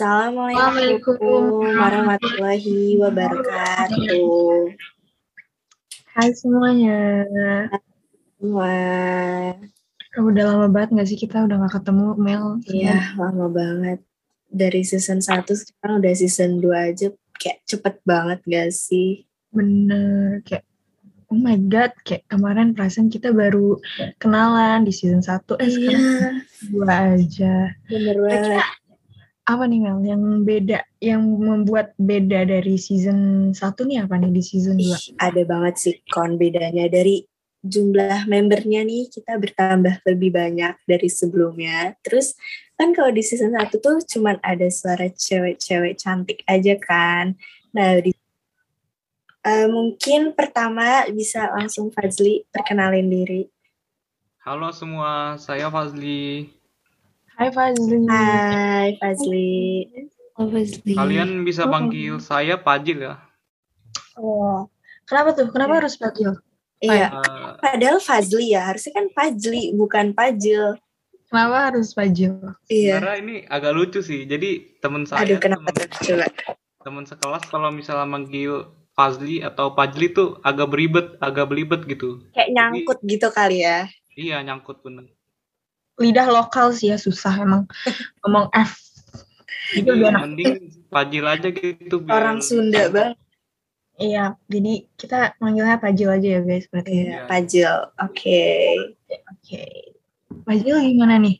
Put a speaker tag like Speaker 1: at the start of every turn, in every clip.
Speaker 1: Assalamualaikum warahmatullahi wabarakatuh.
Speaker 2: Hai semuanya.
Speaker 1: Wah,
Speaker 2: Udah lama banget gak sih kita udah gak ketemu Mel?
Speaker 1: iya lama banget. Dari season 1 sekarang udah season 2 aja. Kayak cepet banget gak sih?
Speaker 2: Bener. Kayak oh my god. Kayak kemarin perasaan kita baru kenalan di season 1. Eh sekarang
Speaker 1: Iya,
Speaker 2: dua aja.
Speaker 1: bener
Speaker 2: Kira-kira
Speaker 1: banget.
Speaker 2: Apa nih Mel yang beda? Yang membuat beda dari season 1 nih apa nih di season 2?
Speaker 1: Ih, ada banget sih kon bedanya dari jumlah membernya nih kita bertambah lebih banyak dari sebelumnya. Terus kan kalau di season 1 tuh cuman ada suara cewek-cewek cantik aja kan. Nah, di Eh, mungkin pertama bisa langsung Fazli perkenalin diri.
Speaker 3: Halo semua, saya Fazli.
Speaker 2: Hai Fazli.
Speaker 1: Hai Fazli.
Speaker 3: Kalian bisa
Speaker 2: Oh.
Speaker 3: panggil saya Pajil ya.
Speaker 2: Oh. Kenapa tuh? Kenapa harus panggil?
Speaker 1: Iya,
Speaker 3: Eh,
Speaker 1: padahal Fazli ya, harusnya kan Fazli bukan Pajil.
Speaker 2: Kenapa harus Fajil?
Speaker 1: Iya.
Speaker 3: sebenarnya ini agak lucu sih. Jadi teman saya,
Speaker 1: Aduh, kenapa? Coba.
Speaker 3: teman sekelas kalau misalnya manggil Fazli atau Pajli tuh agak beribet, agak belibet gitu.
Speaker 1: Kayak nyangkut gitu kali ya.
Speaker 3: Iya, nyangkut bener.
Speaker 2: Lidah lokal sih ya susah emang ngomong F. Itu enak.
Speaker 3: mending Pajil aja gitu biar
Speaker 1: Orang Sunda banget.
Speaker 2: Iya, jadi kita manggilnya Pajil aja ya guys berarti.
Speaker 1: Iya, Pajil. Oke.
Speaker 2: Oke. Pajil gimana nih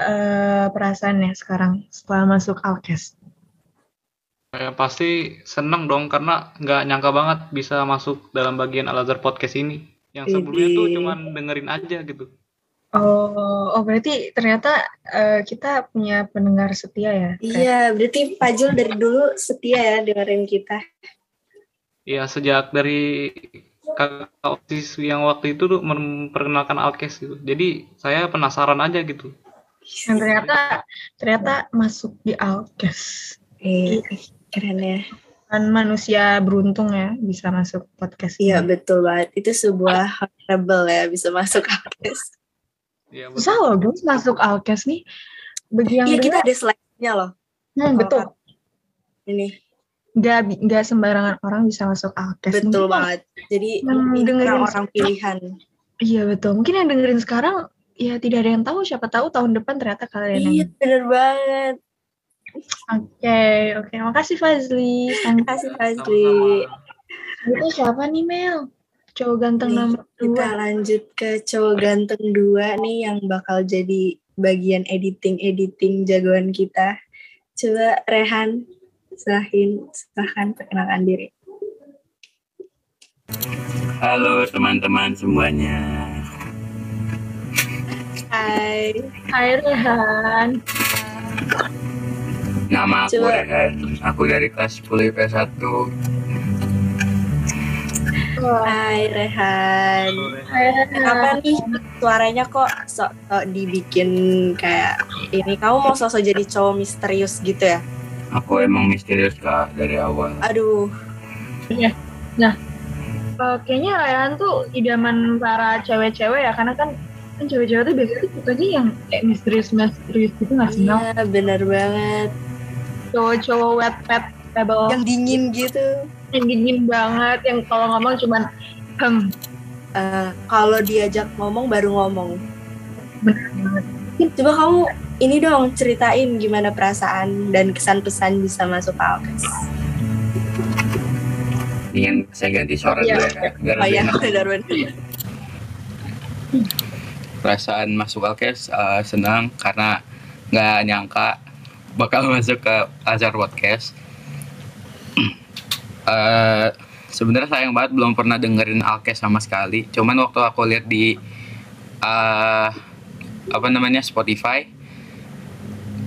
Speaker 2: eh perasaannya sekarang setelah masuk Alkes?
Speaker 3: Ya, pasti seneng dong karena nggak nyangka banget bisa masuk dalam bagian Al Azhar Podcast ini. Yang sebelumnya tuh cuman dengerin aja gitu.
Speaker 2: Oh, oh berarti ternyata eh, kita punya pendengar setia ya?
Speaker 1: Iya, berarti Pajil dari dulu setia ya dengerin kita.
Speaker 3: Iya, sejak dari kakak yang waktu itu tuh memperkenalkan Alkes gitu. Jadi saya penasaran aja gitu.
Speaker 2: Dan ternyata ternyata masuk di Alkes.
Speaker 1: Iya, keren ya.
Speaker 2: Kan manusia beruntung ya bisa masuk podcast
Speaker 1: Iya, betul banget. Itu sebuah honorable ya bisa masuk Alkes.
Speaker 3: Iya,
Speaker 2: Susah loh guys masuk Alkes nih. Bagi yang
Speaker 1: Iya, kita ada slide-nya loh.
Speaker 2: hmm, betul.
Speaker 1: Ini
Speaker 2: Nggak, bi- nggak sembarangan orang bisa masuk Alkes.
Speaker 1: betul
Speaker 2: Mungkin-
Speaker 1: banget. Jadi
Speaker 2: yang
Speaker 1: ini
Speaker 2: dengerin
Speaker 1: orang-orang pilihan.
Speaker 2: Iya betul. Mungkin yang dengerin sekarang ya tidak ada yang tahu. Siapa tahu tahun depan ternyata kalian yang
Speaker 1: Iya, bener banget.
Speaker 2: Oke, oke. Makasih Fazli.
Speaker 1: Terima kasih Fazli.
Speaker 2: Itu siapa nih Mel? Cowok ganteng
Speaker 1: Nih,
Speaker 2: nomor
Speaker 1: Kita
Speaker 2: dua.
Speaker 1: lanjut ke cowok ganteng dua nih yang bakal jadi bagian editing-editing jagoan kita. Coba Rehan, silahin, silahkan perkenalkan diri.
Speaker 4: Halo teman-teman semuanya.
Speaker 1: Hai.
Speaker 2: Hai Rehan.
Speaker 4: Nama aku
Speaker 1: Coba.
Speaker 4: Rehan. Aku dari kelas 10 IPS 1.
Speaker 1: Hai Rehan.
Speaker 2: Hai
Speaker 1: Kenapa
Speaker 2: Rehan.
Speaker 1: nih suaranya kok sok sok dibikin kayak ini? Kamu mau sosok jadi cowok misterius gitu ya?
Speaker 4: Aku emang misterius kak dari awal.
Speaker 1: Aduh,
Speaker 2: Eh, kayaknya Rehan tuh idaman para cewek-cewek ya. Karena kan kan cewek-cewek tuh biasanya tuh sukanya yang kayak misterius-misterius gitu nggak sih
Speaker 1: iya bener banget.
Speaker 2: Cowok-cowok wet pet pebble
Speaker 1: Yang dingin gitu.
Speaker 2: Yang dingin banget yang kalau ngomong cuman hmm
Speaker 1: Eh, kalau diajak ngomong baru ngomong.
Speaker 2: banget
Speaker 1: Coba kamu ini dong ceritain gimana perasaan dan kesan pesan bisa masuk Alkes.
Speaker 4: Ingin saya ganti suara
Speaker 2: Iya.
Speaker 4: dulu ya. Biar
Speaker 1: Oh
Speaker 4: lebih
Speaker 1: ya.
Speaker 4: Perasaan masuk Alkes eh, senang karena nggak nyangka bakal masuk ke Azhar Podcast. Eh, Sebenarnya sayang banget belum pernah dengerin Alkes sama sekali. Cuman waktu aku lihat di eh, apa namanya Spotify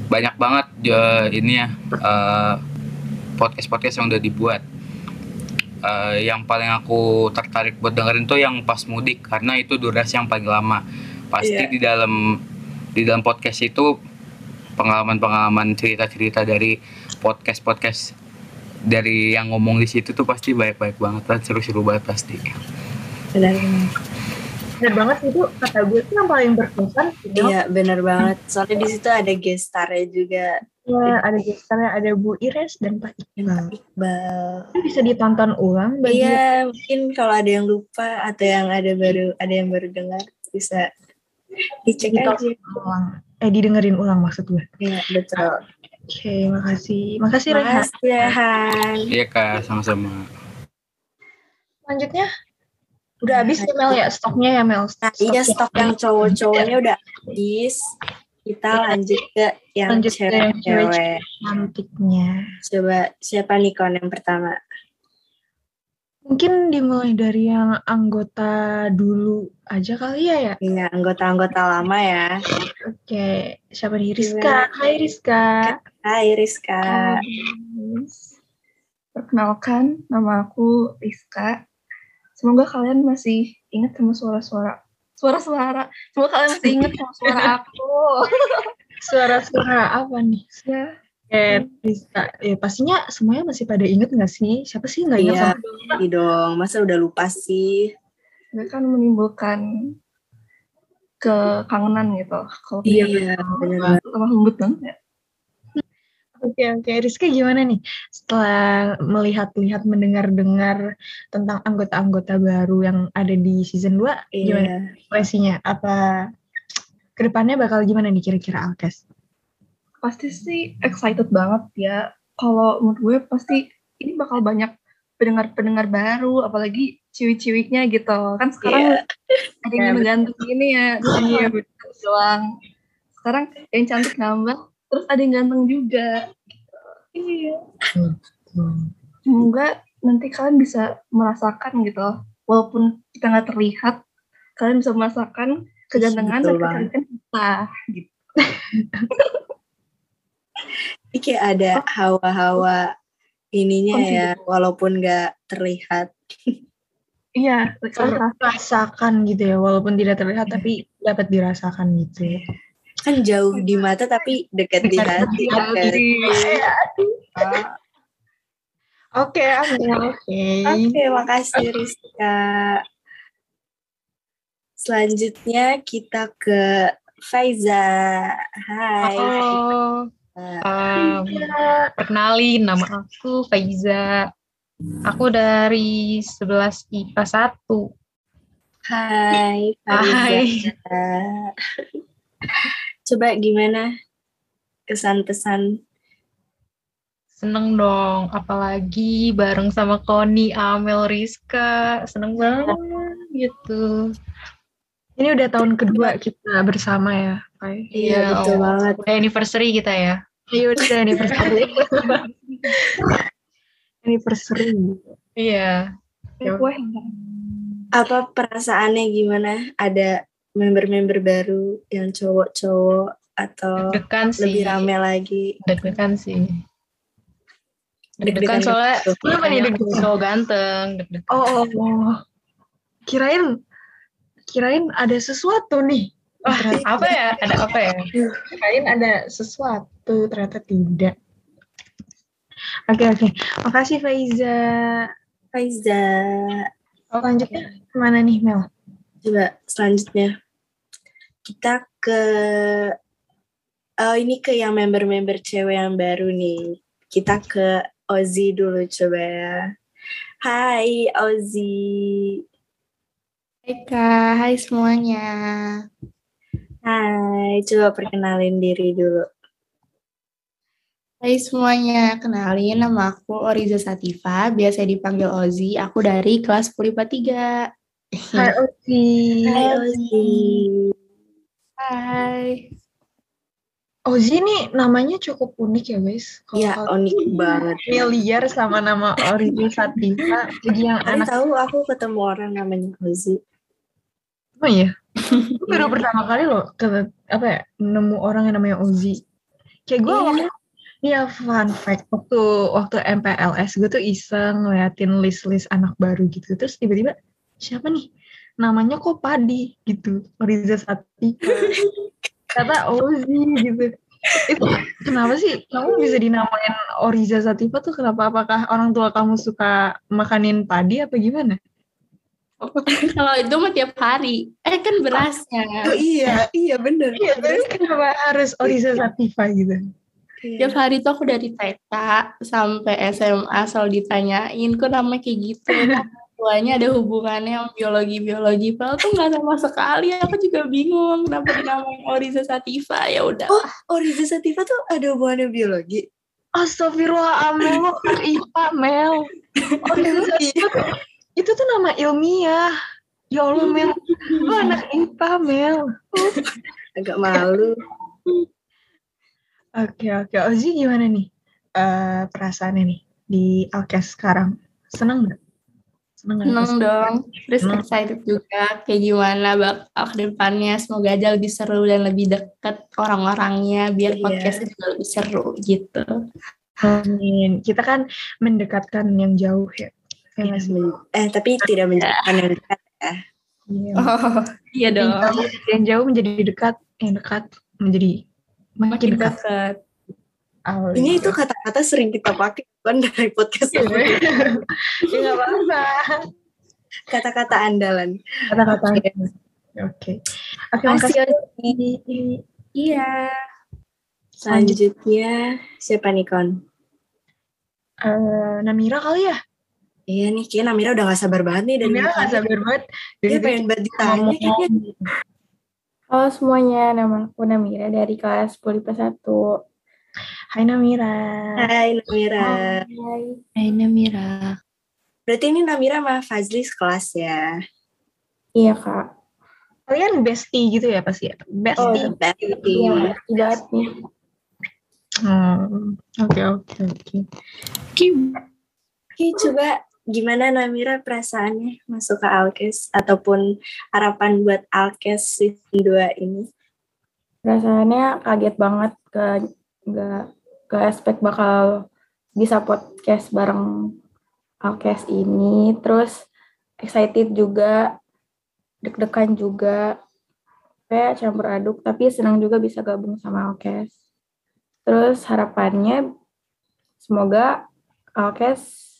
Speaker 4: banyak banget ya, ini ya podcast podcast yang udah dibuat. Eh, yang paling aku tertarik buat dengerin tuh yang pas mudik karena itu durasi yang paling lama. Pasti
Speaker 1: Iya.
Speaker 4: di dalam di dalam podcast itu pengalaman-pengalaman cerita-cerita dari podcast-podcast dari yang ngomong di situ tuh pasti baik-baik banget dan seru-seru banget pasti.
Speaker 1: Benar.
Speaker 2: bener banget itu kata gue tuh yang paling berkesan gitu.
Speaker 1: Iya, benar banget. Soalnya di situ ada guest star-nya juga.
Speaker 2: Ya, ada gestarnya ada Bu Ires dan Pak Iqbal.
Speaker 1: Iqbal.
Speaker 2: Itu bisa ditonton ulang bagi
Speaker 1: Iya, mungkin kalau ada yang lupa atau yang ada baru ada yang baru dengar bisa dicek aja.
Speaker 2: ulang. Eh didengerin ulang maksud gue.
Speaker 1: Iya, betul.
Speaker 2: Oke, makasih. Makasih Rehan.
Speaker 1: Makasih Rehan.
Speaker 4: Iya kak, sama-sama.
Speaker 2: Selanjutnya udah habis ya Mel ya stoknya ya Mel.
Speaker 1: Nah, iya stok yang cowok-cowoknya udah habis. Kita lanjut ke yang
Speaker 2: Lanjut ke yang
Speaker 1: cewek-cewek.
Speaker 2: cantiknya.
Speaker 1: Coba siapa nih kon yang pertama?
Speaker 2: Mungkin dimulai dari yang anggota dulu aja kali ya ya.
Speaker 1: Iya, anggota-anggota lama ya.
Speaker 2: Oke, siapa nih Rizka? Hai Rizka.
Speaker 1: Hai Rizka.
Speaker 5: Perkenalkan, nama aku Rizka. Semoga kalian masih ingat sama suara-suara. Suara-suara. Semoga kalian masih ingat sama suara aku.
Speaker 2: Suara-suara apa nih?
Speaker 5: ya,
Speaker 2: Eh, Rizka. Eh, pastinya semuanya masih pada inget nggak sih? Siapa sih nggak ingat
Speaker 1: Iya,
Speaker 2: sama
Speaker 1: iya dong. Masa udah lupa sih?
Speaker 5: ini kan menimbulkan kekangenan gitu. Kalau
Speaker 1: Iya, benar.
Speaker 5: sama lembut banget ya.
Speaker 2: Oke oke Rizky gimana nih setelah melihat-lihat mendengar-dengar tentang anggota-anggota baru yang ada di season 2 gimana
Speaker 1: Iya.
Speaker 2: Apa ke depannya bakal gimana nih kira-kira Alkes?
Speaker 5: Pasti sih excited banget ya. Kalau menurut gue pasti ini bakal banyak pendengar-pendengar baru, apalagi ciwi-ciwiknya gitu. Kan sekarang
Speaker 1: Iya.
Speaker 5: ada yang gantung gini ya. Iya, doang. Sekarang yang cantik nambah, terus ada yang ganteng juga. Iya. Semoga nanti kalian bisa merasakan gitu. Walaupun kita nggak terlihat, kalian bisa merasakan kegantengan dan kecantikan kita. Gitu.
Speaker 1: Ini kayak ada hawa-hawa ininya ya, walaupun nggak terlihat.
Speaker 5: Iya,
Speaker 2: Kan rasakan gitu ya walaupun tidak terlihat tapi dapat dirasakan gitu.
Speaker 1: Kan jauh di mata tapi dekat di hati. kan?
Speaker 2: Oke, oke.
Speaker 1: Oke, makasih Rizka. Selanjutnya kita ke Faiza. Hai.
Speaker 6: Oh, um, perkenalin nama aku Faiza. Aku dari 11 IPA 1.
Speaker 1: Hai, Faiza. Coba gimana kesan-pesan
Speaker 6: Seneng dong, apalagi bareng sama Koni, Amel, Rizka. Seneng banget gitu.
Speaker 2: Ini udah tahun kedua kita bersama ya, Pai.
Speaker 1: Iya, betul
Speaker 6: oh,
Speaker 1: banget.
Speaker 6: Udah anniversary kita ya.
Speaker 2: Iya udah anniversary. anniversary.
Speaker 6: Iya.
Speaker 5: Kue.
Speaker 1: Apa perasaannya gimana? Ada member-member baru yang cowok-cowok atau
Speaker 6: Deg-degan sih.
Speaker 1: lebih rame lagi?
Speaker 6: Deg-degan sih.
Speaker 1: Deg-degan
Speaker 6: soalnya
Speaker 1: gitu.
Speaker 2: Nih
Speaker 6: banyak
Speaker 2: deg-degan?
Speaker 6: cowok ganteng. Deg-degan.
Speaker 2: Oh, oh. kirain kirain ada sesuatu nih.
Speaker 6: Wah, apa ya? Ada apa ya?
Speaker 2: Kirain ada sesuatu, ternyata tidak. Oke oke, makasih Faiza.
Speaker 1: Faiza.
Speaker 2: Selanjutnya ke mana nih Mel?
Speaker 1: Coba selanjutnya kita ke oh ini ke yang member-member cewek yang baru nih. Kita ke Ozzy dulu coba ya. Hai Ozzy.
Speaker 7: Hai Kak, hai semuanya.
Speaker 1: Hai, coba perkenalin diri dulu.
Speaker 7: Hai semuanya, kenalin nama aku Oriza Sativa, biasa dipanggil Ozi. Aku dari kelas 10 IPA 3.
Speaker 2: Hai Ozi.
Speaker 1: Hai Ozzy.
Speaker 7: Hai.
Speaker 2: Ozi nih namanya cukup unik ya guys. Kalau
Speaker 1: Ya, unik banget.
Speaker 2: familiar sama nama Oriza Sativa. Jadi yang
Speaker 1: Kalian
Speaker 2: anak
Speaker 1: tahu aku ketemu orang namanya Ozzy.
Speaker 2: Oh iya. Gue baru pertama kali loh ke apa ya nemu orang yang namanya Ozi. Kayak gue
Speaker 1: Iya.
Speaker 2: waktu Iya fun fact waktu waktu MPLS gue tuh iseng ngeliatin list-list anak baru gitu. Terus tiba-tiba siapa nih? Namanya kok Padi gitu Oriza Sativa kata Ozi gitu. Itu kenapa sih? Kamu bisa dinamain Oriza Sativa tuh? Kenapa apakah orang tua kamu suka makanin padi apa gimana?
Speaker 7: Kalau itu mah tiap hari. Eh kan berasnya.
Speaker 1: Oh iya, iya bener.
Speaker 2: Iya, tapi kenapa harus Oriza Sativa gitu?
Speaker 1: Iya.
Speaker 7: Tiap hari tuh aku dari TK sampai SMA selalu ditanyain kok namanya kayak gitu. Tuanya ada hubungannya sama biologi-biologi. Padahal tuh nggak sama sekali. Aku juga bingung kenapa dinamain Oriza Sativa. Ya udah.
Speaker 1: Oh, Riza Sativa tuh ada hubungannya biologi.
Speaker 2: Astagfirullah Amel, IPA Mel. Oh, itu, itu, tuh nama ilmiah. Ya Allah Mel, lo anak IPA Mel.
Speaker 1: Agak malu.
Speaker 2: Oke oke, Ozi gimana nih eh perasaannya nih di Alkes sekarang? Seneng nggak? Seneng?
Speaker 7: Seneng dong. Terus
Speaker 2: Seneng.
Speaker 7: excited juga kayak gimana bakal ke depannya. Semoga aja lebih seru dan lebih deket orang-orangnya biar
Speaker 1: Iya.
Speaker 7: podcastnya juga lebih seru gitu.
Speaker 2: Amin. Kita kan mendekatkan yang jauh ya. Ya?
Speaker 1: Eh, tapi tidak menjadikan yang dekat.
Speaker 2: Iya.
Speaker 7: Oh, iya dong.
Speaker 2: yang jauh menjadi dekat, yang dekat menjadi makin dekat.
Speaker 7: dekat.
Speaker 2: Oh,
Speaker 1: Ini
Speaker 2: iya.
Speaker 1: itu kata-kata sering kita pakai kan dari podcast
Speaker 2: ya nggak apa-apa.
Speaker 1: kata-kata andalan.
Speaker 2: Kata-kata. Oke. Oke,
Speaker 7: Makasih. Iya.
Speaker 1: Selanjutnya siapa nih Kon?
Speaker 2: Eh, Namira kali ya?
Speaker 1: Iya nih, kayaknya Namira udah gak sabar banget nih dari
Speaker 2: Namira
Speaker 1: mukanya.
Speaker 2: sabar banget.
Speaker 1: Dia
Speaker 2: Dari
Speaker 1: pengen banget ditanya kayaknya.
Speaker 8: Halo semuanya, nama aku Namira dari kelas Poli 1.
Speaker 2: Hai Namira.
Speaker 1: Hai Namira.
Speaker 8: Hai.
Speaker 7: Hai Namira.
Speaker 1: Berarti ini Namira sama Fazli sekelas ya?
Speaker 8: Iya kak.
Speaker 2: Kalian bestie gitu ya pasti ya?
Speaker 1: Oh,
Speaker 2: Bestie.
Speaker 8: Iya, tidak nih.
Speaker 2: Hmm, Oke oke oke.
Speaker 1: Oke, coba gimana Namira perasaannya masuk ke Alkes ataupun harapan buat Alkes season 2 ini?
Speaker 8: Perasaannya kaget banget ke nggak ke aspek bakal bisa podcast bareng Alkes ini. Terus excited juga, deg-degan juga. Kayak campur aduk, tapi senang juga bisa gabung sama Alkes. Terus harapannya semoga Alkes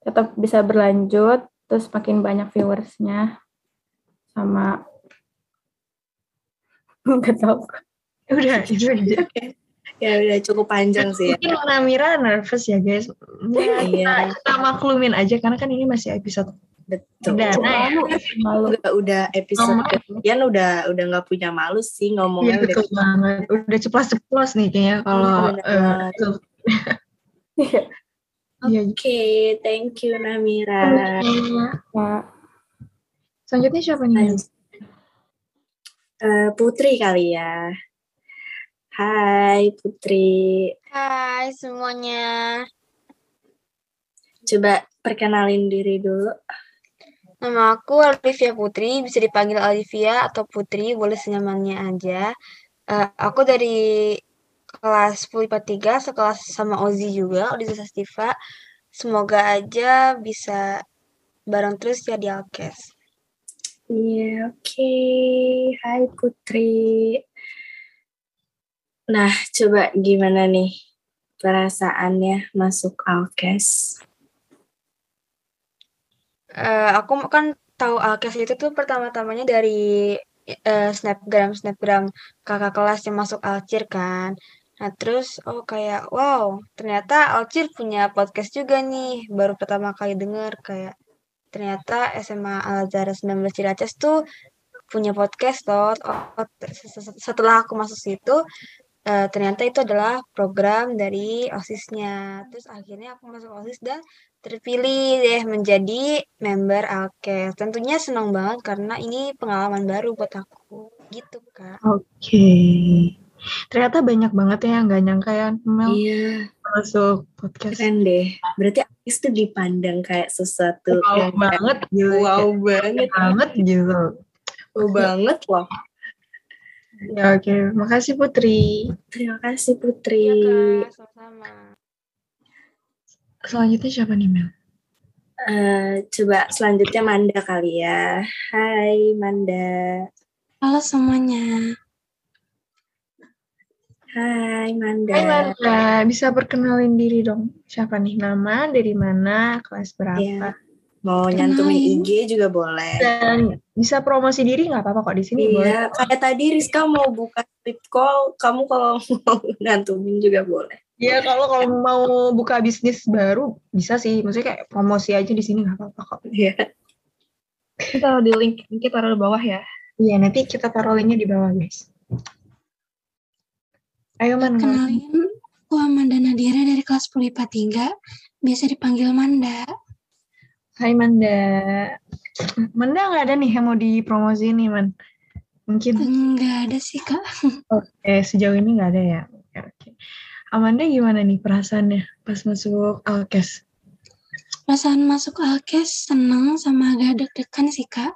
Speaker 8: tetap bisa berlanjut, terus makin banyak viewersnya sama nggak tahu
Speaker 2: Udah itu aja.
Speaker 1: Ya udah cukup panjang sih ya.
Speaker 2: Mungkin Namira nervous ya guys. Ya,
Speaker 1: Iya.
Speaker 2: kita, kita maklumin aja karena kan ini masih episode
Speaker 1: Betul.
Speaker 2: perdana ya.
Speaker 8: malu
Speaker 1: Udah, udah episode kemudian udah udah nggak punya malu sih
Speaker 2: Iya
Speaker 1: ngomongnya udah
Speaker 2: betul banget. Udah ceplos-ceplos nih kayaknya kalau eh,
Speaker 1: banget.
Speaker 2: Iya.
Speaker 1: Oke, thank you Namira.
Speaker 8: Kak.
Speaker 2: Selanjutnya siapa nih?
Speaker 1: Eh, Putri kali ya. Hai Putri.
Speaker 9: Hai semuanya,
Speaker 1: Coba perkenalin diri dulu.
Speaker 9: nama aku Olivia Putri, bisa dipanggil Olivia atau Putri, boleh senyamannya aja. Eh, aku dari kelas 10 IPA 3, sekelas sama Ozi juga, Ozi Sastiva. Semoga aja bisa bareng terus ya di Alkes.
Speaker 1: Iya, oke. Hai Putri. Nah, coba gimana nih perasaannya masuk Alkes?
Speaker 9: Eh, aku kan tahu Alkes itu tuh pertama-tamanya dari eh, snapgram snapgram kakak kelas yang masuk Alcir kan. Nah terus oh kayak wow ternyata Alcir punya podcast juga nih baru pertama kali denger kayak ternyata SMA Al Azhar 19 Ciracas tuh punya podcast loh. Oh, setelah aku masuk situ eh, ternyata itu adalah program dari OSISnya. Terus akhirnya aku masuk OSIS dan terpilih deh menjadi member Alkes. Tentunya senang banget karena ini pengalaman baru buat aku. Gitu, Kak.
Speaker 2: Oke. Ternyata banyak banget ya yang gak nyangka ya Mel
Speaker 1: Iya,
Speaker 2: masuk podcast.
Speaker 1: keren deh. Berarti Alkes tuh dipandang kayak sesuatu
Speaker 2: Wow
Speaker 1: yang kayak
Speaker 2: banget gitu.
Speaker 1: wow banget.
Speaker 2: banget gitu.
Speaker 1: Wow banget loh.
Speaker 2: Ya oke, makasih Putri.
Speaker 1: Terima kasih Putri.
Speaker 9: Iya, Kak. Sama-sama.
Speaker 2: Selanjutnya siapa nih Mel?
Speaker 1: Eh, coba selanjutnya Manda kali ya. Hai Manda.
Speaker 9: Halo semuanya.
Speaker 1: Hai Manda.
Speaker 2: Hai Manda, bisa perkenalin diri dong. Siapa nih nama, dari mana, kelas berapa,
Speaker 1: Iya. Mau nyantumin IG juga boleh.
Speaker 2: dan bisa promosi diri nggak apa-apa kok di sini boleh.
Speaker 1: Iya, kayak tadi Rizka mau buka tip call, kamu kalau mau ngantumin juga boleh.
Speaker 2: Iya kalau kalau mau buka bisnis baru bisa sih, maksudnya kayak promosi aja di sini nggak apa-apa kok.
Speaker 1: Iya.
Speaker 5: Kita taruh di link, kita taruh di bawah ya.
Speaker 2: Iya nanti kita taruh linknya di bawah guys. Ayo man.
Speaker 10: Kenalin, aku Amanda Nadira dari kelas 10 IPA 3, biasa dipanggil Manda.
Speaker 2: Hai Manda. Manda nggak ada nih yang mau dipromosi nih man. Mungkin.
Speaker 10: Enggak ada sih kak.
Speaker 2: Oke sejauh ini nggak ada ya. Oke oke. Amanda gimana nih perasaannya pas masuk Alkes?
Speaker 10: Perasaan masuk Alkes seneng sama agak deg-degan sih kak.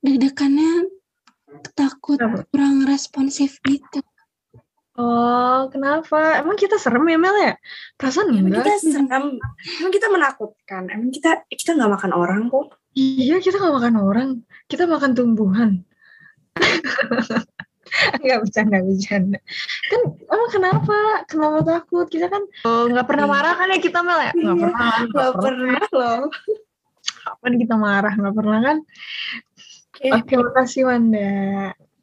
Speaker 10: Deg-degannya takut kurang responsif gitu.
Speaker 2: Oh, kenapa? Emang kita serem ya Mel ya? Perasaan
Speaker 1: Emang
Speaker 2: enggak
Speaker 1: kita serem, emang kita menakutkan. Emang kita kita nggak makan orang kok.
Speaker 2: Iya, kita nggak makan orang. Kita makan tumbuhan. Enggak bercanda, bercanda. Kan emang kenapa? Kenapa takut? Kita kan oh, nggak pernah marah kan ya kita Mel ya? Nggak
Speaker 1: Iya,
Speaker 2: pernah.
Speaker 1: Nggak pernah loh.
Speaker 2: Kapan kita marah? Nggak pernah kan?
Speaker 1: Oke.
Speaker 2: Oke, makasih Wanda.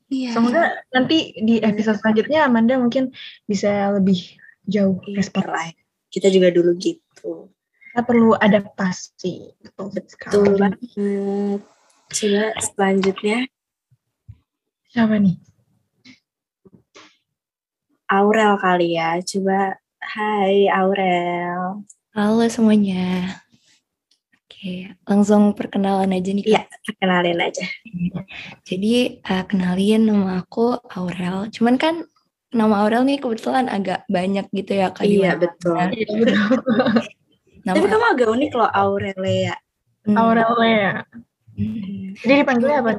Speaker 10: Iya.
Speaker 2: Semoga nanti di episode selanjutnya Amanda mungkin bisa lebih jauh
Speaker 1: Iya,
Speaker 2: respon.
Speaker 1: lah. Kita juga dulu gitu.
Speaker 2: Kita perlu adaptasi. Betul,
Speaker 1: Betul banget. Coba selanjutnya
Speaker 2: Siapa nih?
Speaker 1: Aurel kali ya. Coba Hai Aurel.
Speaker 11: Halo semuanya. Oke, langsung perkenalan aja nih. Kak.
Speaker 1: Iya, perkenalin aja.
Speaker 11: Jadi eh, kenalin nama aku Aurel. Cuman kan nama Aurel nih kebetulan agak banyak gitu ya Kak. di
Speaker 1: Iya,
Speaker 11: mana-mana.
Speaker 1: betul.
Speaker 11: Nama
Speaker 1: Tapi kamu agak unik loh Aurelia.
Speaker 11: Hmm,
Speaker 2: Aurelia.
Speaker 11: hmm.
Speaker 2: Jadi dipanggilnya apa?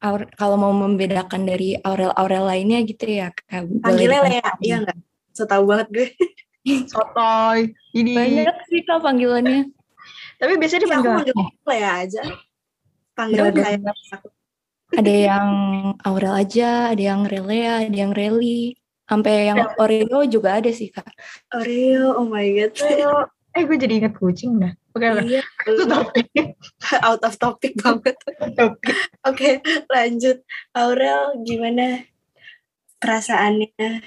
Speaker 11: Aur- kalau mau membedakan dari Aurel-Aurel lainnya gitu ya Kak.
Speaker 1: Panggilnya Lea, iya nggak? So tau banget gue.
Speaker 2: Sotoy. Ini.
Speaker 11: Banyak sih Kak panggilannya.
Speaker 2: Tapi biasanya
Speaker 1: Iya, aku
Speaker 2: dipanggil
Speaker 1: manggil
Speaker 2: apa?
Speaker 1: Lea aja. Panggil
Speaker 11: Nggak ada.
Speaker 1: kayak aku.
Speaker 11: Ada yang Aurel aja, ada yang Relea, ada yang Reli. Sampai yang Oreo juga ada sih Kak.
Speaker 1: Oreo, oh my god.
Speaker 2: Eh, gue jadi inget kucing dah. Oke, oke.
Speaker 1: Iya,
Speaker 2: Itu topik.
Speaker 1: out of topic banget. Oke, lanjut. Aurel, gimana perasaannya?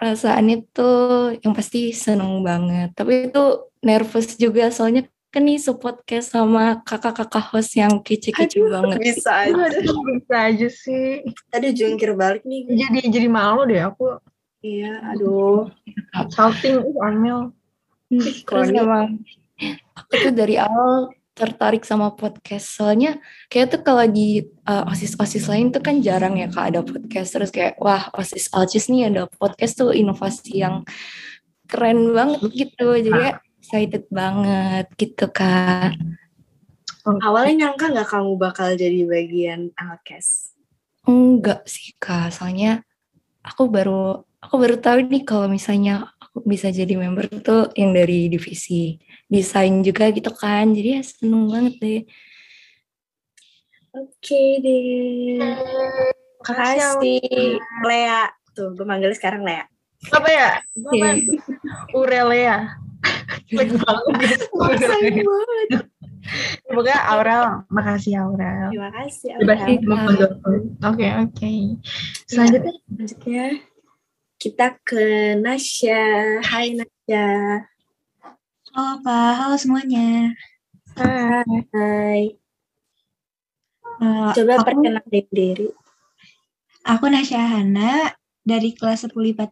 Speaker 11: Perasaannya tuh yang pasti seneng banget. Tapi itu nervous juga soalnya kan nih sepodcast sama kakak-kakak host yang kece-kece banget.
Speaker 1: bisa aja.
Speaker 2: Aduh, bisa aja sih.
Speaker 1: Tadi jungkir balik nih.
Speaker 2: Jadi jadi malu deh aku.
Speaker 1: Iya, aduh.
Speaker 2: Uh, Amel.
Speaker 11: Terus
Speaker 1: Koni.
Speaker 11: emang aku tuh dari awal tertarik sama podcast. Soalnya kayak tuh kalau di uh, osis-osis lain tuh kan jarang ya kak ada podcast. Terus kayak wah osis alcis nih ada podcast tuh inovasi yang keren banget gitu. Jadi ya excited banget gitu kak.
Speaker 1: Awalnya nyangka nggak kamu bakal jadi bagian Alkes?
Speaker 11: Enggak sih kak, soalnya aku baru aku baru tahu nih kalau misalnya aku bisa jadi member tuh yang dari divisi desain juga gitu kan, jadi ya seneng banget deh.
Speaker 1: Oke deh. Makasih. Lea. Tuh, gue manggilnya sekarang Lea.
Speaker 2: Apa ya?
Speaker 11: Oke.
Speaker 2: Urelia. Jelek banget.
Speaker 1: Banget.
Speaker 2: Pokoknya Aurel, makasih Aurel.
Speaker 1: Terima kasih. Aurel.
Speaker 2: Oke, oke. Selanjutnya
Speaker 1: Selanjutnya kita ke Nasya. Hai Nasya.
Speaker 12: Halo Kak, halo semuanya.
Speaker 1: Hai.
Speaker 12: Eh,
Speaker 1: Coba
Speaker 12: aku,
Speaker 1: perkenalkan diri.
Speaker 12: aku Nasya Hana dari kelas 10 IPA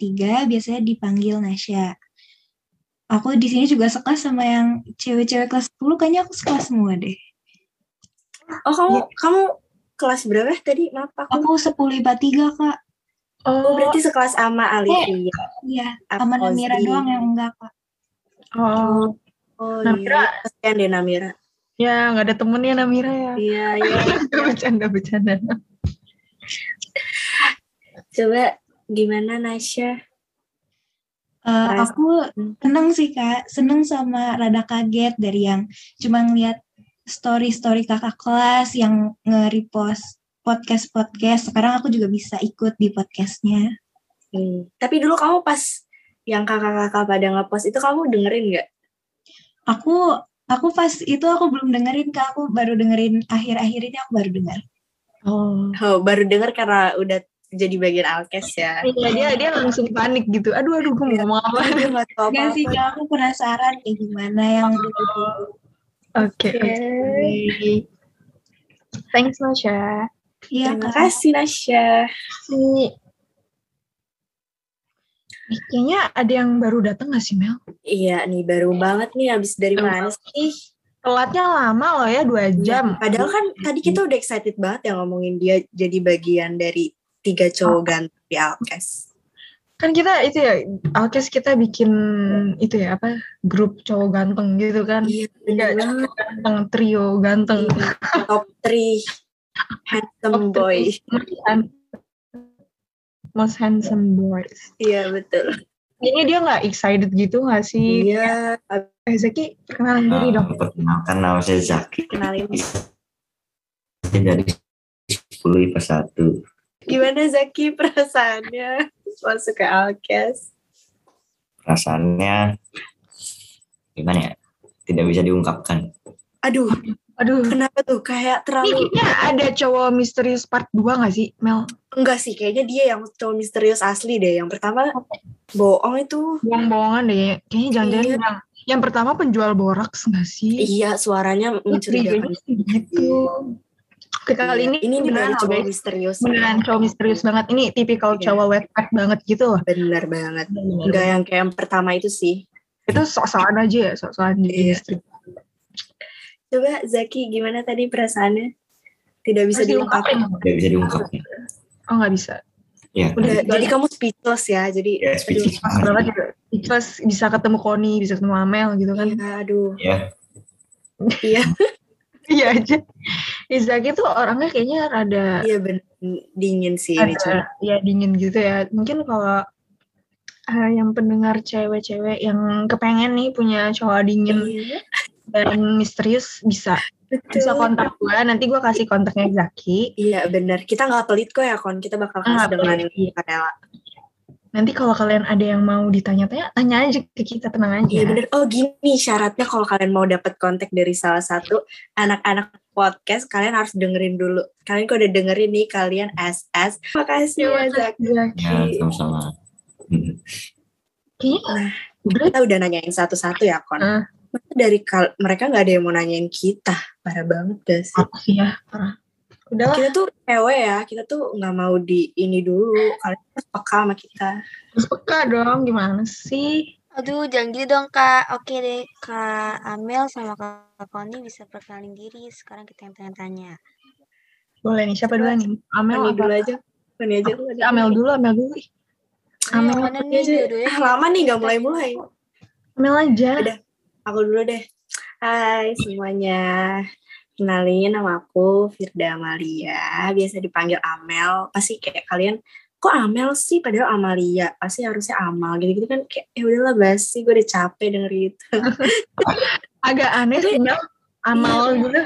Speaker 12: 3, biasanya dipanggil Nasya. Aku di sini juga sekelas sama yang cewek-cewek kelas 10, kayaknya aku sekelas semua deh.
Speaker 1: Oh, kamu kamu kelas berapa tadi? Maaf aku.
Speaker 12: Aku 10 IPA 3, Kak.
Speaker 1: Oh, berarti sekelas sama Alivia.
Speaker 12: Iya, sama
Speaker 1: Aku
Speaker 12: Namira doang yang enggak, Kak.
Speaker 2: Oh,
Speaker 1: Oh,
Speaker 2: Namira.
Speaker 1: iya. Kasihan deh Namira.
Speaker 2: ya nggak ada temennya Namira ya.
Speaker 1: Iya, iya.
Speaker 2: bercanda, bercanda.
Speaker 1: Coba gimana Nasya? Perasaan.
Speaker 12: aku seneng sih, Kak. Seneng sama rada kaget dari yang cuma ngeliat story-story kakak kelas yang nge-repost podcast-podcast. Sekarang aku juga bisa ikut di podcastnya.
Speaker 1: Hmm. Tapi dulu kamu pas yang kakak-kakak pada ngepost itu kamu dengerin nggak?
Speaker 12: Aku aku pas itu aku belum dengerin kak, aku baru dengerin akhir-akhir ini aku baru denger.
Speaker 2: Oh.
Speaker 1: Oh, baru dengar karena udah jadi bagian alkes ya.
Speaker 2: Iya dia dia langsung panik gitu. Aduh aduh gue mau ngomong apa?
Speaker 1: Dia nggak tahu
Speaker 12: Enggak sih, aku penasaran kayak gimana yang dulu.
Speaker 2: Oke. oke. Thanks Nasya.
Speaker 12: Iya,
Speaker 1: kasih Nasya.
Speaker 2: Si Ih, Kayaknya ada yang baru datang gak sih Mel?
Speaker 1: Iya nih baru banget nih habis dari mana sih?
Speaker 2: Telatnya lama loh ya dua jam.
Speaker 1: Padahal kan tadi kita udah excited banget ya ngomongin dia jadi bagian dari tiga cowok ganteng di Alkes.
Speaker 2: kan kita itu ya Alkes kita bikin itu ya apa grup cowok ganteng gitu kan
Speaker 1: Iya
Speaker 2: Tiga cowok ganteng trio ganteng
Speaker 1: Top 3 handsome boy.
Speaker 2: most handsome boys
Speaker 1: Iya betul.
Speaker 2: ini dia nggak excited gitu nggak sih
Speaker 1: Iya.
Speaker 2: eh Zaki perkenalan diri dong
Speaker 13: Perkenalkan nama saya Zaki
Speaker 1: Kenalin.
Speaker 13: dari 10 IPA 1.
Speaker 1: Gimana Zaki perasaannya masuk ke Alkes?
Speaker 13: Perasaannya gimana ya? Tidak bisa diungkapkan.
Speaker 1: Aduh,
Speaker 2: aduh
Speaker 1: kenapa tuh kayak
Speaker 2: ini
Speaker 1: terlalu
Speaker 2: kayaknya ada cowok misterius part 2 nggak sih Mel
Speaker 1: enggak sih kayaknya dia yang cowok misterius asli deh. Yang pertama bohong itu.
Speaker 2: bohong-bohongan deh kayaknya jangan-jangan
Speaker 1: Iya.
Speaker 2: yang yang pertama penjual boraks nggak sih
Speaker 1: Iya, suaranya mencurigakan.
Speaker 2: gitu kali ini
Speaker 1: ini nih
Speaker 2: beneran
Speaker 1: cowok
Speaker 2: guys.
Speaker 1: misterius.
Speaker 2: beneran cowok misterius banget ini tipikal
Speaker 1: Iya.
Speaker 2: cowok banget gitu loh
Speaker 1: Bener banget. Enggak yang kayak yang pertama itu sih.
Speaker 2: itu sok-sokan aja ya sok-sokan jadi
Speaker 1: Iya. Coba Zaki gimana tadi perasaannya? Tidak bisa
Speaker 2: Harus
Speaker 1: diungkapkan.
Speaker 13: Tidak bisa diungkapkan.
Speaker 2: oh nggak bisa
Speaker 13: Ya,
Speaker 1: Udah, jadi kamu speechless ya. Jadi
Speaker 13: ya speechless banget.
Speaker 2: gitu Ikhlas bisa ketemu Koni bisa ketemu Amel gitu kan
Speaker 1: Iya, aduh.
Speaker 13: Ya,
Speaker 1: Iya,
Speaker 2: iya aja Izaki tuh orangnya kayaknya rada
Speaker 1: iya bener dingin sih ini cuy.
Speaker 2: ada ya dingin gitu ya mungkin kalau eh, yang pendengar cewek-cewek yang kepengen nih punya cowok dingin
Speaker 1: Iya,
Speaker 2: dan misterius bisa bisa
Speaker 1: betul.
Speaker 2: kontak gue nanti gue kasih kontaknya Zaki
Speaker 1: Iya bener. Kita nggak pelit kok ya kon. Kita bakal kasih dengan
Speaker 2: iya.
Speaker 1: Kanela.
Speaker 2: nanti kalau kalian ada yang mau ditanya-tanya tanya aja ke kita tenang aja
Speaker 1: Iya bener. Oh gini syaratnya kalau kalian mau dapat kontak dari salah satu anak-anak podcast, kalian harus dengerin dulu. Kalian kalau udah dengerin nih, kalian SS. Makasih ya Zaki.
Speaker 2: Zaki
Speaker 13: ya sama-sama.
Speaker 2: Kayaknya
Speaker 1: Nah,
Speaker 2: udah
Speaker 1: kita udah nanyain satu-satu ya kon. Masa dari kal- mereka nggak ada yang mau nanyain kita, parah banget gak sih?
Speaker 2: apa sih ya parah udahlah
Speaker 1: Kita tuh cewek ya, kita tuh nggak mau di ini dulu. Kalian harus peka sama kita.
Speaker 2: terus peka dong gimana sih
Speaker 9: Aduh, jangan gitu dong, Kak. Oke deh, Kak Amel sama Kak Koni bisa perkenalin diri. Sekarang kita yang tanya-tanya.
Speaker 2: boleh nih siapa dulu nih Amel
Speaker 1: Koni
Speaker 2: apa?
Speaker 1: dulu aja. Koni aja. dulu.
Speaker 2: Amel dulu Amel dulu Amel
Speaker 9: mana nih
Speaker 1: aja.
Speaker 9: dua-duanya?
Speaker 1: Ah, lama nih nggak mulai-mulai.
Speaker 2: Amel aja
Speaker 1: Udah. Aku dulu deh. Hai semuanya. Kenalin nama aku Firda Amalia. Biasa dipanggil Amel. Pasti kayak kalian kok Amel sih? Padahal Amalia pasti harusnya Amal gitu-gitu kan kayak ya udahlah basi gue udah capek denger itu.
Speaker 2: Agak aneh sih Amal
Speaker 1: Iya.
Speaker 2: gitu.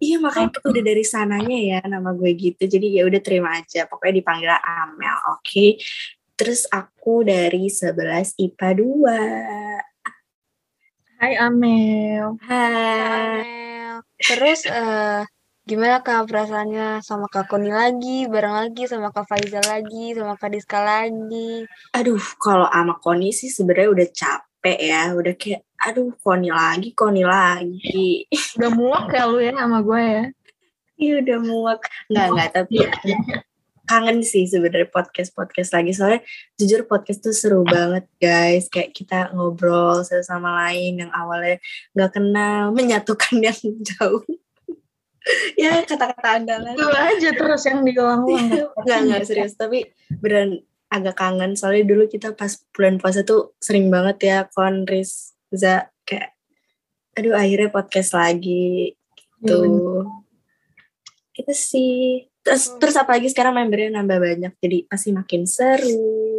Speaker 1: Iya makanya itu udah dari sananya ya nama gue gitu. Jadi ya udah terima aja. Pokoknya dipanggil Amel oke? Terus aku dari 11 IPA 2
Speaker 2: Hai Amel.
Speaker 1: Hai
Speaker 9: Amel. Terus eh gimana Kak perasaannya? Sama Kak Koni lagi, bareng lagi sama Kak Faiza lagi, sama Kak Diska lagi.
Speaker 1: aduh kalau sama Koni sih sebenarnya udah capek ya. Udah kayak aduh Koni lagi Koni lagi.
Speaker 2: Udah muak ya lu ya sama gue ya?
Speaker 1: Iya udah muak. Nggak nggak tapi kangen sih sebenarnya podcast podcast lagi. Soalnya jujur podcast tuh seru banget guys. Kayak kita ngobrol satu sama lain yang awalnya nggak kenal menyatukan yang jauh ya kata-kata andalan
Speaker 2: itu aja terus yang diulang-ulang.
Speaker 1: Nggak nggak serius. Tapi beneran agak kangen. Soalnya dulu kita pas bulan puasa tuh sering banget ya konris za kayak aduh akhirnya podcast lagi
Speaker 2: Iya,
Speaker 1: gitu kita sih. Terus terus apalagi sekarang membernya nambah banyak jadi pasti makin seru.
Speaker 9: Hmm.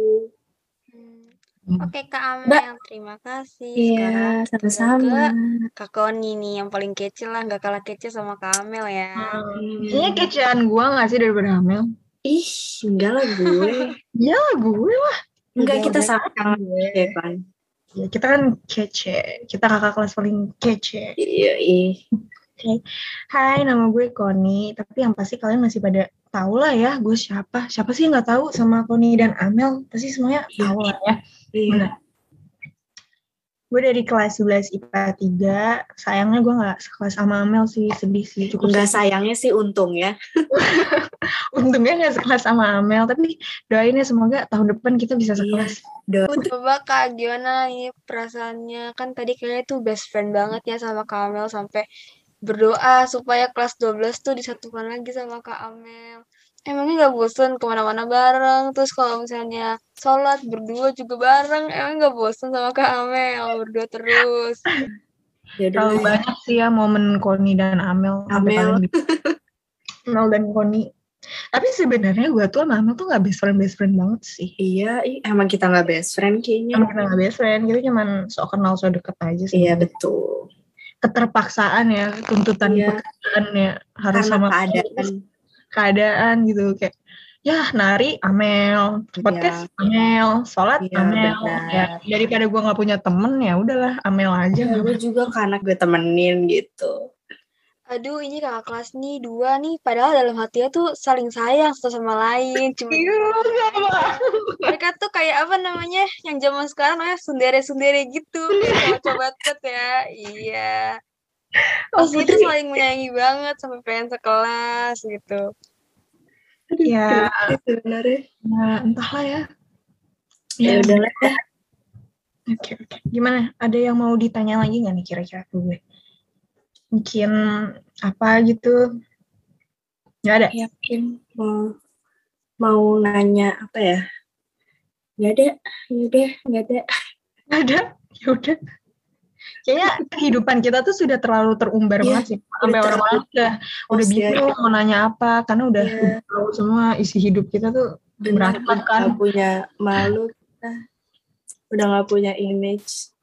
Speaker 9: Oke Kak Amel, terima kasih.
Speaker 1: iya sama-sama.
Speaker 9: ke Kak Koni nih yang paling kece lah, nggak kalah kece sama Kak Amel ya.
Speaker 2: Kayaknya kecean gue gak sih daripada Amel?
Speaker 1: Ih enggak lah gue.
Speaker 2: Ya gue lah.
Speaker 1: Enggak kita sama ya kan
Speaker 2: ya, Kita kan kece. Kita kakak kelas paling kece.
Speaker 1: Iya ih.
Speaker 2: Oke, hai nama gue Koni, tapi yang pasti kalian masih pada tahu lah ya gue siapa. Siapa sih yang nggak tahu sama Koni dan Amel? Pasti semuanya tahu lah ya.
Speaker 1: Iya.
Speaker 2: Gue dari kelas 11 IPA 3, sayangnya gue nggak sekelas sama Amel sih, sedih sih. Cukup
Speaker 1: Enggak
Speaker 2: sedih.
Speaker 1: sayangnya sih untung ya.
Speaker 2: Untungnya nggak sekelas sama Amel, tapi doain ya semoga tahun depan kita bisa sekelas.
Speaker 9: Coba Kak, gimana nih perasaannya? Kan tadi kayaknya tuh best friend banget ya sama Kak Amel sampai berdoa supaya kelas 12 tuh disatukan lagi sama Kak Amel. Emangnya gak bosen ke mana-mana bareng? Terus kalau misalnya sholat berdua juga bareng, emang gak bosen sama Kak Amel berdua terus?
Speaker 1: Ya
Speaker 2: Terlalu banyak sih ya momen Koni dan Amel.
Speaker 1: Amel.
Speaker 2: Amel dan Koni. Tapi sebenarnya gue tuh sama Amel tuh gak best friend best friend banget sih.
Speaker 1: Iya, emang kita nggak best friend kayaknya.
Speaker 2: Emang kita gak best friend, kita cuman sok kenal sok deket aja sih.
Speaker 1: Iya betul.
Speaker 2: Keterpaksaan ya, tuntutan
Speaker 1: Iya.
Speaker 2: pekerjaan ya harus
Speaker 1: Karena
Speaker 2: sama
Speaker 1: keadaan.
Speaker 2: Keadaan gitu kayak ya nari Amel, podcast Amel, sholat
Speaker 1: Iya,
Speaker 2: Amel.
Speaker 1: benar.
Speaker 2: Ya daripada gue nggak punya temen ya udahlah Amel aja.
Speaker 1: Ya, gue juga karena gue temenin gitu.
Speaker 9: Aduh, ini kakak kelas nih dua nih, padahal dalam hatinya tuh saling sayang satu sama lain. Cuma mereka tuh kayak apa namanya, yang zaman sekarang namanya sundere-sundere gitu, kayak coba banget ya. Iya.
Speaker 2: Oh,
Speaker 9: Pasti itu saling menyayangi banget sampai pengen sekelas gitu.
Speaker 2: Ya,
Speaker 1: sebenarnya.
Speaker 2: ya entahlah ya.
Speaker 1: Ya udahlah ya.
Speaker 2: Oke, oke. Gimana? Ada yang mau ditanya lagi nggak nih kira-kira ke gue? Mungkin apa gitu? Nggak ada?
Speaker 1: Ya mungkin mau mau nanya apa ya? Gak ada, yaudah, gak ada.
Speaker 2: Nggak ada? Ya udah. Kayaknya kehidupan kita tuh sudah terlalu terumbar
Speaker 1: Iya,
Speaker 2: banget sih. Sampai orang-orang udah udah
Speaker 1: ya.
Speaker 2: bingung mau nanya apa karena udah,
Speaker 1: Iya.
Speaker 2: udah tahu semua isi hidup kita tuh berantakan.
Speaker 1: udah gak punya malu kita. Udah gak punya image.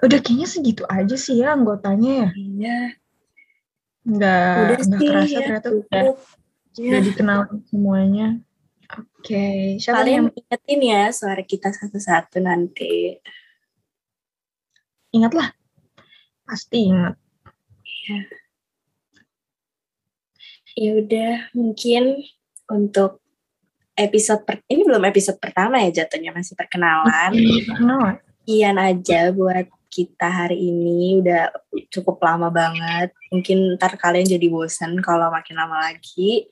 Speaker 2: Udah kayaknya segitu aja sih ya anggotanya ya.
Speaker 1: Iya.
Speaker 2: Nggak,
Speaker 1: Udah
Speaker 2: nggak
Speaker 1: sih,
Speaker 2: kerasa
Speaker 1: ya,
Speaker 2: ternyata udah,
Speaker 1: Ya.
Speaker 2: udah dikenal semuanya. Oke, siapa nih
Speaker 1: Kalian
Speaker 2: yang
Speaker 1: ingetin ya suara kita satu-satu nanti.
Speaker 2: Ingatlah? Pasti ingat.
Speaker 1: Ya udah, mungkin untuk episode per ini belum episode pertama ya jatuhnya masih perkenalan.
Speaker 2: Perkenalan.
Speaker 1: Sekian aja buat kita hari ini udah cukup lama banget. Mungkin ntar kalian jadi bosan kalau makin lama lagi.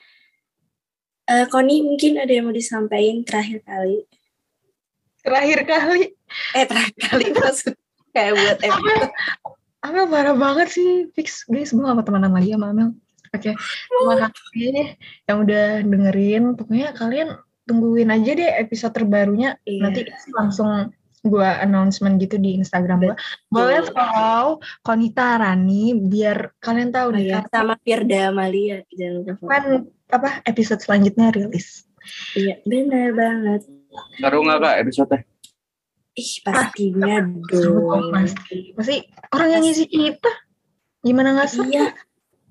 Speaker 1: Eh Koni mungkin ada yang mau disampaikan terakhir kali.
Speaker 2: Terakhir kali.
Speaker 1: Eh terakhir kali maksud kayak buat episode.
Speaker 2: Amel parah banget sih. Fix guys, gue gak mau temenan lagi sama Amel. Oke, terima kasih yang udah dengerin. Pokoknya kalian tungguin aja deh episode terbarunya.
Speaker 1: Iya.
Speaker 2: Nanti langsung gue announcement gitu di Instagram gue. Boleh follow Konita Rani biar kalian tahu
Speaker 1: Oh
Speaker 2: nih kapan
Speaker 1: sama Firda jangan lupa. follow.
Speaker 2: apa episode selanjutnya rilis.
Speaker 1: Iya, benar banget.
Speaker 4: Seru nggak kak episode?
Speaker 1: Ih, pastinya
Speaker 2: Seru
Speaker 1: dong.
Speaker 2: pasti. Pasti orang yang ngisi kita. Gimana gak seru?
Speaker 1: Iya,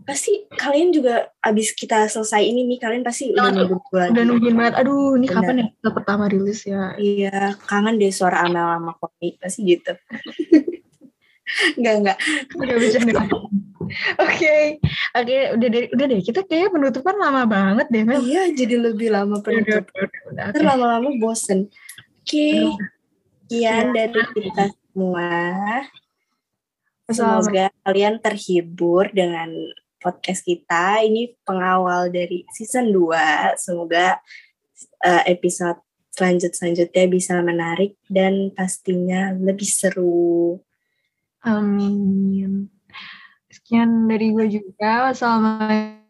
Speaker 1: pasti kalian juga abis kita selesai ini nih kalian pasti udah nunggu gue lagi.
Speaker 2: Udah nungguin banget. Aduh, ini
Speaker 1: Benar.
Speaker 2: kapan ya episode pertama rilis ya?
Speaker 1: Iya, kangen deh suara Amel sama Kopi, pasti gitu. enggak, enggak.
Speaker 2: Udah bercanda. Oke, oke, udah deh, udah deh. Kita kayak penutupan lama banget deh, Mel.
Speaker 1: Iya, jadi lebih lama penutup.
Speaker 2: Udah, udah, udah,
Speaker 1: Ntar
Speaker 2: oke.
Speaker 1: lama-lama bosen. Oke, sekian dari kita semua. Semoga kalian terhibur dengan podcast kita. Ini pengawal dari season 2. Semoga eh, episode selanjut selanjutnya bisa menarik dan pastinya lebih seru.
Speaker 2: Amin. Sekian dari gue juga. Wassalamualaikum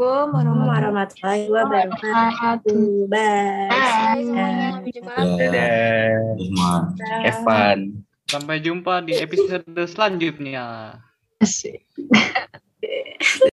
Speaker 1: warahmatullahi wabarakatuh. Bye.
Speaker 9: Bye semuanya.
Speaker 3: Sampai jumpa di episode selanjutnya.
Speaker 2: Asik.